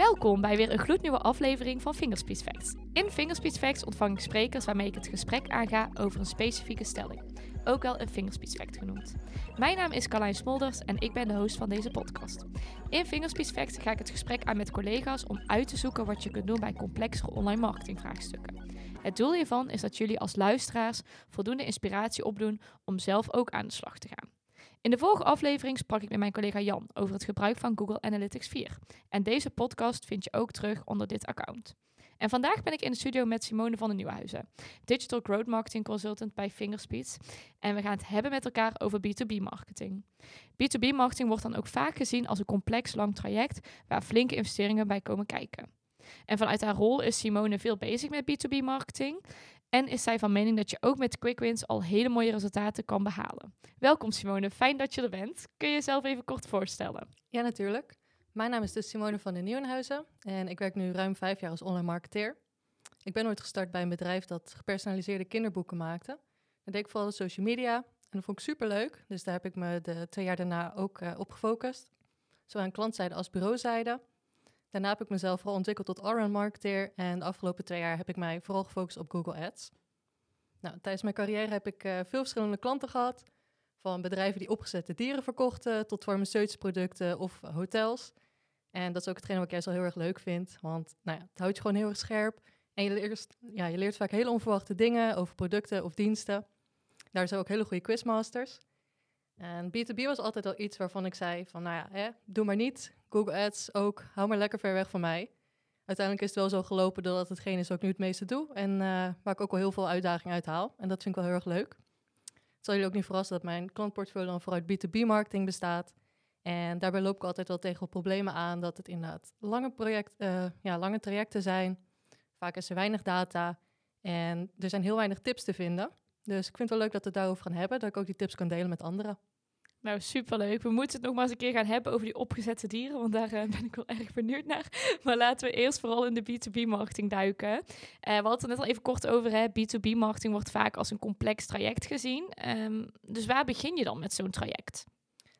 Welkom bij weer een gloednieuwe aflevering van Fingerspeech Facts. In Fingerspeech Facts ontvang ik sprekers waarmee ik het gesprek aanga over een specifieke stelling. Ook wel een Fingerspeech Fact genoemd. Mijn naam is Carlijn Smolders en ik ben de host van deze podcast. In Fingerspeech Facts ga ik het gesprek aan met collega's om uit te zoeken wat je kunt doen bij complexere online marketingvraagstukken. Het doel hiervan is dat jullie als luisteraars voldoende inspiratie opdoen om zelf ook aan de slag te gaan. In de vorige aflevering sprak ik met mijn collega Jan over het gebruik van Google Analytics 4. En deze podcast vind je ook terug onder dit account. En vandaag ben ik in de studio met Simone van den Nieuwenhuizen, Digital Growth Marketing Consultant bij Fingerspeed. En we gaan het hebben met elkaar over B2B marketing. B2B marketing wordt dan ook vaak gezien als een complex lang traject waar flinke investeringen bij komen kijken. En vanuit haar rol is Simone veel bezig met B2B marketing. En is zij van mening dat je ook met quick wins al hele mooie resultaten kan behalen. Welkom Simone, fijn dat je er bent. Kun je jezelf even kort voorstellen? Ja, natuurlijk. Mijn naam is dus Simone van den Nieuwenhuizen en ik werk nu ruim vijf jaar als online marketeer. Ik ben ooit gestart bij een bedrijf dat gepersonaliseerde kinderboeken maakte. Dat deed ik vooral de social media en dat vond ik super leuk. Dus daar heb ik me de twee jaar daarna ook uh, op gefocust. Zowel aan klantzijde als bureauzijde. Daarna heb ik mezelf vooral ontwikkeld tot all marketeer. En de afgelopen twee jaar heb ik mij vooral gefocust op Google Ads. Nou, tijdens mijn carrière heb ik uh, veel verschillende klanten gehad. Van bedrijven die opgezette dieren verkochten tot farmaceutische producten of hotels. En dat is ook hetgeen wat ik juist wel heel erg leuk vind. Want nou ja, het houdt je gewoon heel erg scherp. En je leert, ja, je leert vaak hele onverwachte dingen over producten of diensten. Daar zijn ook hele goede quizmasters. En B2B was altijd al iets waarvan ik zei van, nou ja, hè, doe maar niet. Google Ads ook, hou maar lekker ver weg van mij. Uiteindelijk is het wel zo gelopen dat het hetgeen is wat ik nu het meeste doe. En uh, waar ik ook wel heel veel uitdaging uit haal. En dat vind ik wel heel erg leuk. Het zal jullie ook niet verrassen dat mijn klantportfolio dan vooruit B2B marketing bestaat. En daarbij loop ik altijd wel tegen problemen aan dat het inderdaad lange, project, uh, ja, lange trajecten zijn. Vaak is er weinig data en er zijn heel weinig tips te vinden. Dus ik vind het wel leuk dat we het daarover gaan hebben, dat ik ook die tips kan delen met anderen. Nou, superleuk. We moeten het nog eens een keer gaan hebben over die opgezette dieren, want daar uh, ben ik wel erg benieuwd naar. Maar laten we eerst vooral in de B2B-marketing duiken. Uh, we hadden het net al even kort over, hè. B2B-marketing wordt vaak als een complex traject gezien. Um, dus waar begin je dan met zo'n traject?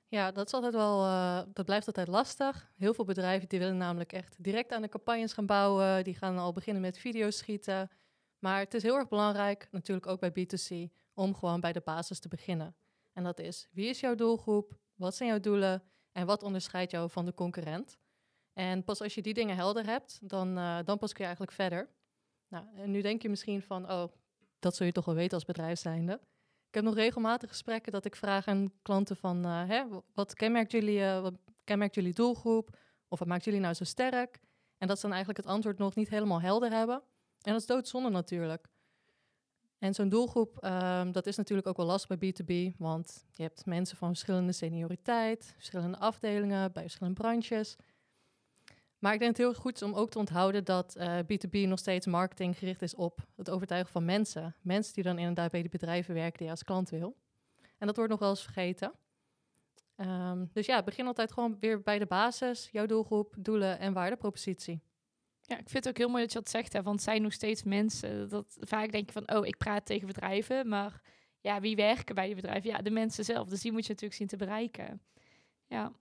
Ja, dat is altijd wel, uh, dat blijft altijd lastig. Heel veel bedrijven die willen namelijk echt direct aan de campagnes gaan bouwen. Die gaan al beginnen met video's schieten. Maar het is heel erg belangrijk, natuurlijk ook bij B2C, om gewoon bij de basis te beginnen. En dat is, wie is jouw doelgroep? Wat zijn jouw doelen? En wat onderscheidt jou van de concurrent? En pas als je die dingen helder hebt, dan, uh, dan pas kun je eigenlijk verder. Nou, en nu denk je misschien van, oh, dat zul je toch wel weten als bedrijf zijnde. Ik heb nog regelmatig gesprekken dat ik vraag aan klanten van, uh, hè, wat kenmerkt jullie, uh, wat kenmerkt jullie doelgroep? Of wat maakt jullie nou zo sterk? En dat ze dan eigenlijk het antwoord nog niet helemaal helder hebben. En dat is doodzonde natuurlijk. En zo'n doelgroep, um, dat is natuurlijk ook wel lastig bij B2B, want je hebt mensen van verschillende senioriteit, verschillende afdelingen, bij verschillende branches. Maar ik denk het heel goed om ook te onthouden dat uh, B2B nog steeds marketing gericht is op het overtuigen van mensen. Mensen die dan inderdaad bij de bedrijven werken die je als klant wil. En dat wordt nog wel eens vergeten. Um, dus ja, begin altijd gewoon weer bij de basis, jouw doelgroep, doelen en waardepropositie. Ja, ik vind het ook heel mooi dat je dat zegt, hè, want het zijn nog steeds mensen. Dat vaak denk je van, oh, ik praat tegen bedrijven, maar ja, wie werken bij die bedrijven? Ja, de mensen zelf. Dus die moet je natuurlijk zien te bereiken. Ja,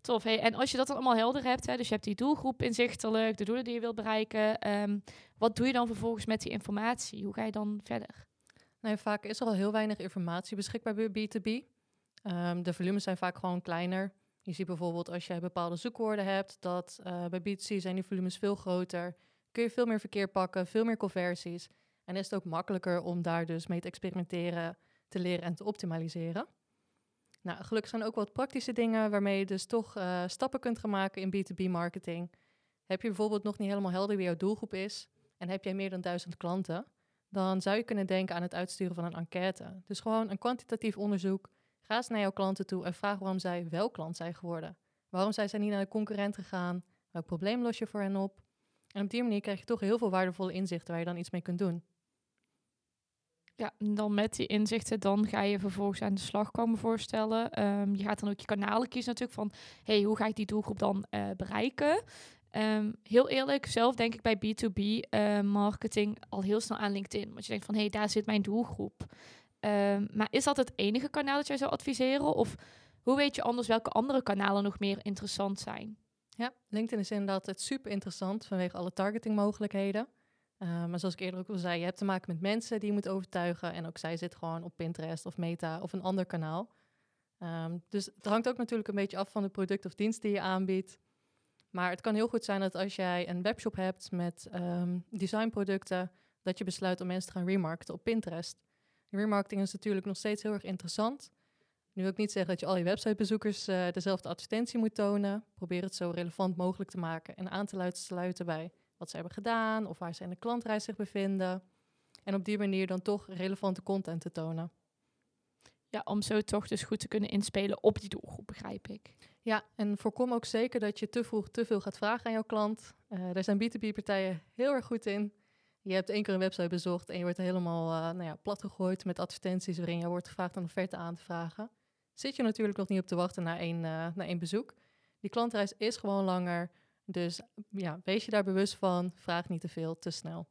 tof. Hey, en als je dat dan allemaal helder hebt, hè, dus je hebt die doelgroep inzichtelijk, de doelen die je wilt bereiken, um, wat doe je dan vervolgens met die informatie? Hoe ga je dan verder? Nou, vaak is er al heel weinig informatie beschikbaar bij B2B. Um, ehm, de volumes zijn vaak gewoon kleiner. Je ziet bijvoorbeeld als jij bepaalde zoekwoorden hebt, dat uh, bij B2C zijn die volumes veel groter. Kun je veel meer verkeer pakken, veel meer conversies. En is het ook makkelijker om daar dus mee te experimenteren, te leren en te optimaliseren. Nou, gelukkig zijn ook wat praktische dingen waarmee je dus toch uh, stappen kunt gaan maken in B2B marketing. Heb je bijvoorbeeld nog niet helemaal helder wie jouw doelgroep is en heb jij meer dan duizend klanten, dan zou je kunnen denken aan het uitsturen van een enquête. Dus gewoon een kwantitatief onderzoek Ga naar jouw klanten toe en vraag waarom zij wel klant zijn geworden. Waarom zijn zij niet naar de concurrent gegaan? Welk probleem los je voor hen op? En op die manier krijg je toch heel veel waardevolle inzichten waar je dan iets mee kunt doen. Ja, en dan met die inzichten, dan ga je vervolgens aan de slag komen voorstellen. Um, je gaat dan ook je kanalen kiezen natuurlijk van, hey, hoe ga ik die doelgroep dan uh, bereiken? Um, heel eerlijk, zelf denk ik bij B2B uh, eh, marketing al heel snel aan LinkedIn. Want je denkt van, hé, hey, daar zit mijn doelgroep. Um, maar is dat het enige kanaal dat jij zou adviseren? Of hoe weet je anders welke andere kanalen nog meer interessant zijn? Ja, LinkedIn is inderdaad het super interessant vanwege alle targetingmogelijkheden. Uh, maar zoals ik eerder ook al zei, je hebt te maken met mensen die je moet overtuigen. En ook zij zitten gewoon op Pinterest of Meta of een ander kanaal. Um, dus het hangt ook natuurlijk een beetje af van het product of dienst die je aanbiedt. Maar het kan heel goed zijn dat als jij een webshop hebt met um, designproducten, dat je besluit om mensen te gaan remarketen op Pinterest. Remarketing is natuurlijk nog steeds heel erg interessant. Nu wil ik niet zeggen dat je al je websitebezoekers uh, dezelfde advertentie moet tonen. Probeer het zo relevant mogelijk te maken en aan te sluiten bij wat ze hebben gedaan of waar ze in de klantreis zich bevinden. En op die manier dan toch relevante content te tonen. Ja, om zo toch dus goed te kunnen inspelen op die doelgroep, begrijp ik. Ja, en voorkom ook zeker dat je te vroeg te veel gaat vragen aan jouw klant. Uh, daar zijn B2B-partijen heel erg goed in. Je hebt één keer een website bezocht en je wordt helemaal uh, nou ja, platgegooid met advertenties waarin je wordt gevraagd een offerte aan te vragen. Zit je natuurlijk nog niet op te wachten naar één, uh, naar één bezoek. Die klantreis is gewoon langer. Dus ja, wees je daar bewust van. Vraag niet te veel, te snel.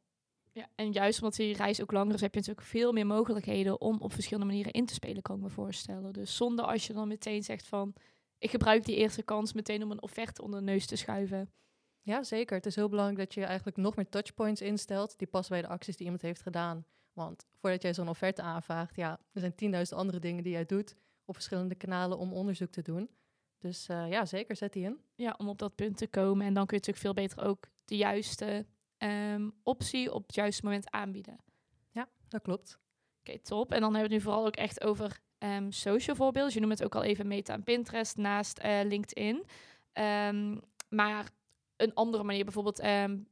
Ja, en juist omdat die reis ook langer is, heb je natuurlijk veel meer mogelijkheden om op verschillende manieren in te spelen, kan ik me voorstellen. Dus zonder als je dan meteen zegt van, ik gebruik die eerste kans meteen om een offerte onder de neus te schuiven. Ja, zeker. Het is heel belangrijk dat je eigenlijk nog meer touchpoints instelt die passen bij de acties die iemand heeft gedaan. Want voordat jij zo'n offerte aanvraagt, ja, er zijn tienduizend andere dingen die jij doet op verschillende kanalen om onderzoek te doen. Dus uh, ja, zeker, zet die in. Ja, om op dat punt te komen. En dan kun je natuurlijk veel beter ook de juiste um, optie op het juiste moment aanbieden. Ja, dat klopt. Oké, okay, top. En dan hebben we het nu vooral ook echt over um, social voorbeelden. Je noemt het ook al even Meta en Pinterest naast uh, LinkedIn. Um, maar een andere manier, bijvoorbeeld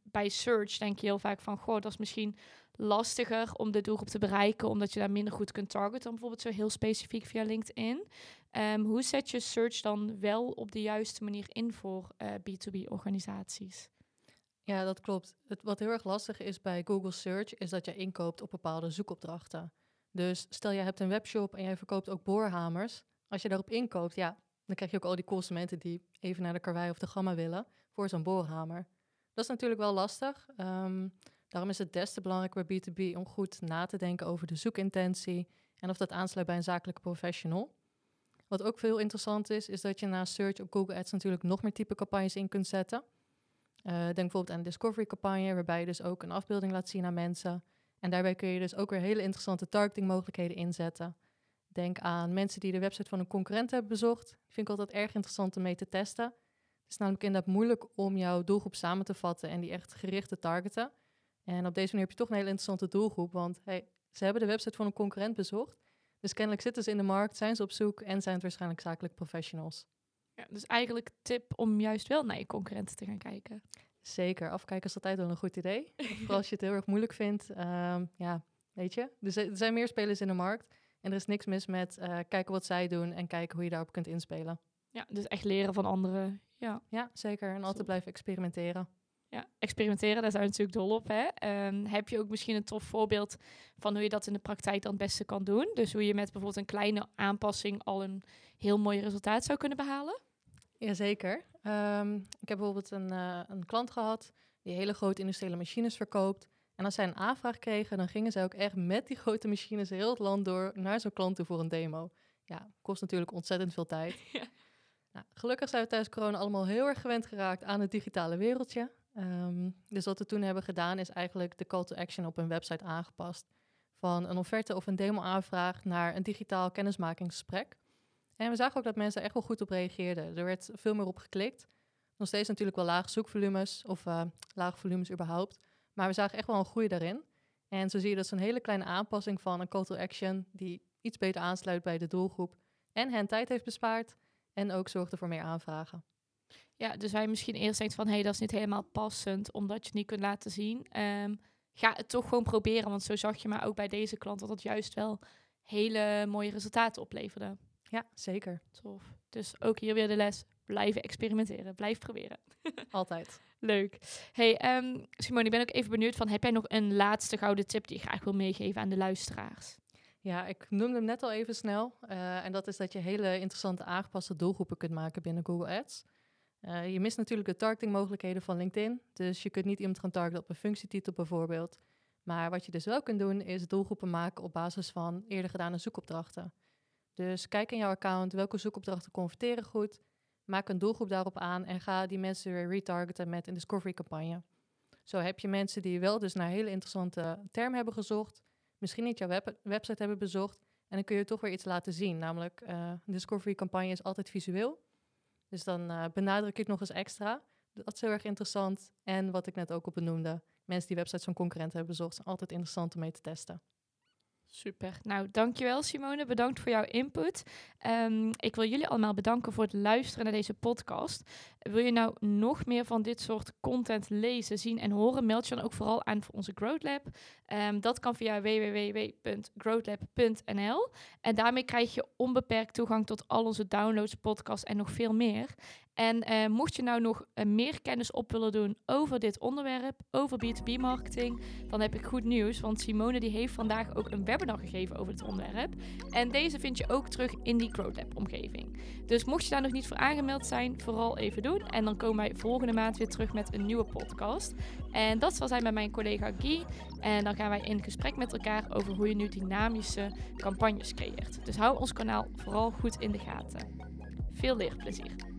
bij search, denk je heel vaak van, goh, dat is misschien lastiger om de doelgroep te bereiken, omdat je daar minder goed kunt targeten dan bijvoorbeeld zo heel specifiek via LinkedIn. Um, hoe zet je search dan wel op de juiste manier in voor uh, B2B-organisaties? Ja, dat klopt. Het, wat heel erg lastig is bij Google Search, is dat je inkoopt op bepaalde zoekopdrachten. Dus stel je hebt een webshop en jij verkoopt ook boorhamers. Als je daarop inkoopt, ja, dan krijg je ook al die consumenten die even naar de karwei of de gamma willen voor zo'n boorhamer. Dat is natuurlijk wel lastig. Um, daarom is het des te belangrijk bij B2B om goed na te denken over de zoekintentie en of dat aansluit bij een zakelijke professional. Wat ook veel interessant is, is dat je na search op Google Ads natuurlijk nog meer type campagnes in kunt zetten. Uh, denk bijvoorbeeld aan een discovery campagne, waarbij je dus ook een afbeelding laat zien aan mensen. En daarbij kun je dus ook weer hele interessante targeting mogelijkheden inzetten. Denk aan mensen die de website van een concurrent hebben bezocht. Vind ik altijd erg interessant om mee te testen. Het is namelijk inderdaad moeilijk om jouw doelgroep samen te vatten en die echt gericht te targeten. En op deze manier heb je toch een hele interessante doelgroep, want hey, ze hebben de website van een concurrent bezocht. Dus kennelijk zitten ze in de markt, zijn ze op zoek en zijn het waarschijnlijk zakelijk professionals. Ja, dus eigenlijk tip om juist wel naar je concurrenten te gaan kijken. Zeker, afkijken is altijd wel een goed idee. Vooral als je het heel erg moeilijk vindt. Um, ja, weet je, er zijn meer spelers in de markt. En er is niks mis met uh, kijken wat zij doen en kijken hoe je daarop kunt inspelen. Ja, dus echt leren van anderen. Ja, ja zeker. En altijd blijven experimenteren. Ja, experimenteren, daar zijn we natuurlijk dol op. Hè? Um, heb je ook misschien een tof voorbeeld van hoe je dat in de praktijk dan het beste kan doen? Dus hoe je met bijvoorbeeld een kleine aanpassing al een heel mooi resultaat zou kunnen behalen? Jazeker. Um, ik heb bijvoorbeeld een, uh, een klant gehad die hele grote industriële machines verkoopt. En als zij een aanvraag kregen, dan gingen zij ook echt met die grote machines heel het land door naar zo'n klant toe voor een demo. Ja, kost natuurlijk ontzettend veel tijd. Ja. Nou, gelukkig zijn we tijdens corona allemaal heel erg gewend geraakt aan het digitale wereldje. Um, dus wat we toen hebben gedaan is eigenlijk de call to action op een website aangepast. Van een offerte of een demo-aanvraag naar een digitaal kennismakingsgesprek. En we zagen ook dat mensen echt wel goed op reageerden. Er werd veel meer op geklikt. Nog steeds natuurlijk wel lage zoekvolumes of uh, lage volumes überhaupt. Maar we zagen echt wel een groei daarin. En zo zie je dat zo'n hele kleine aanpassing van een call to action... die iets beter aansluit bij de doelgroep... en hen tijd heeft bespaard en ook zorgde voor meer aanvragen. Ja, dus wij misschien eerst denkt van... hé, hey, dat is niet helemaal passend omdat je het niet kunt laten zien. Um, ga het toch gewoon proberen, want zo zag je maar ook bij deze klant... dat het juist wel hele mooie resultaten opleverde. Ja, zeker. Tof. Dus ook hier weer de les. Blijven experimenteren. Blijf proberen. Altijd. Leuk. Hey, um, Simone, ik ben ook even benieuwd van... heb jij nog een laatste gouden tip die je graag wil meegeven aan de luisteraars? Ja, ik noemde hem net al even snel. Uh, en dat is dat je hele interessante aangepaste doelgroepen kunt maken binnen Google Ads. Uh, je mist natuurlijk de targetingmogelijkheden van LinkedIn. Dus je kunt niet iemand gaan targeten op een functietitel bijvoorbeeld. Maar wat je dus wel kunt doen, is doelgroepen maken op basis van eerder gedane zoekopdrachten. Dus kijk in jouw account welke zoekopdrachten converteren goed. Maak een doelgroep daarop aan en ga die mensen weer retargeten met een discovery campagne. Zo heb je mensen die wel dus naar hele interessante termen hebben gezocht, misschien niet jouw website hebben bezocht, en dan kun je toch weer iets laten zien. Namelijk, uh, een discovery campagne is altijd visueel. Dus dan uh, benadruk ik nog eens extra. Dat is heel erg interessant. En wat ik net ook op benoemde, mensen die websites van concurrenten hebben bezocht, zijn altijd interessant om mee te testen. Super. Nou, dankjewel Simone. Bedankt voor jouw input. Um, ik wil jullie allemaal bedanken voor het luisteren naar deze podcast. Wil je nou nog meer van dit soort content lezen, zien en horen? Meld je dan ook vooral aan voor onze Growth Lab. Um, dat kan via www.growthlab.nl. En daarmee krijg je onbeperkt toegang tot al onze downloads, podcasts en nog veel meer. En uh, mocht je nou nog uh, meer kennis op willen doen over dit onderwerp, over B2B marketing, dan heb ik goed nieuws. Want Simone die heeft vandaag ook een webinar gegeven over dit onderwerp. En deze vind je ook terug in die Growlab omgeving. Dus mocht je daar nog niet voor aangemeld zijn, vooral even doen. En dan komen wij volgende maand weer terug met een nieuwe podcast. En dat zal zijn met mijn collega Guy. En dan gaan wij in gesprek met elkaar over hoe je nu dynamische campagnes creëert. Dus hou ons kanaal vooral goed in de gaten. Veel leerplezier!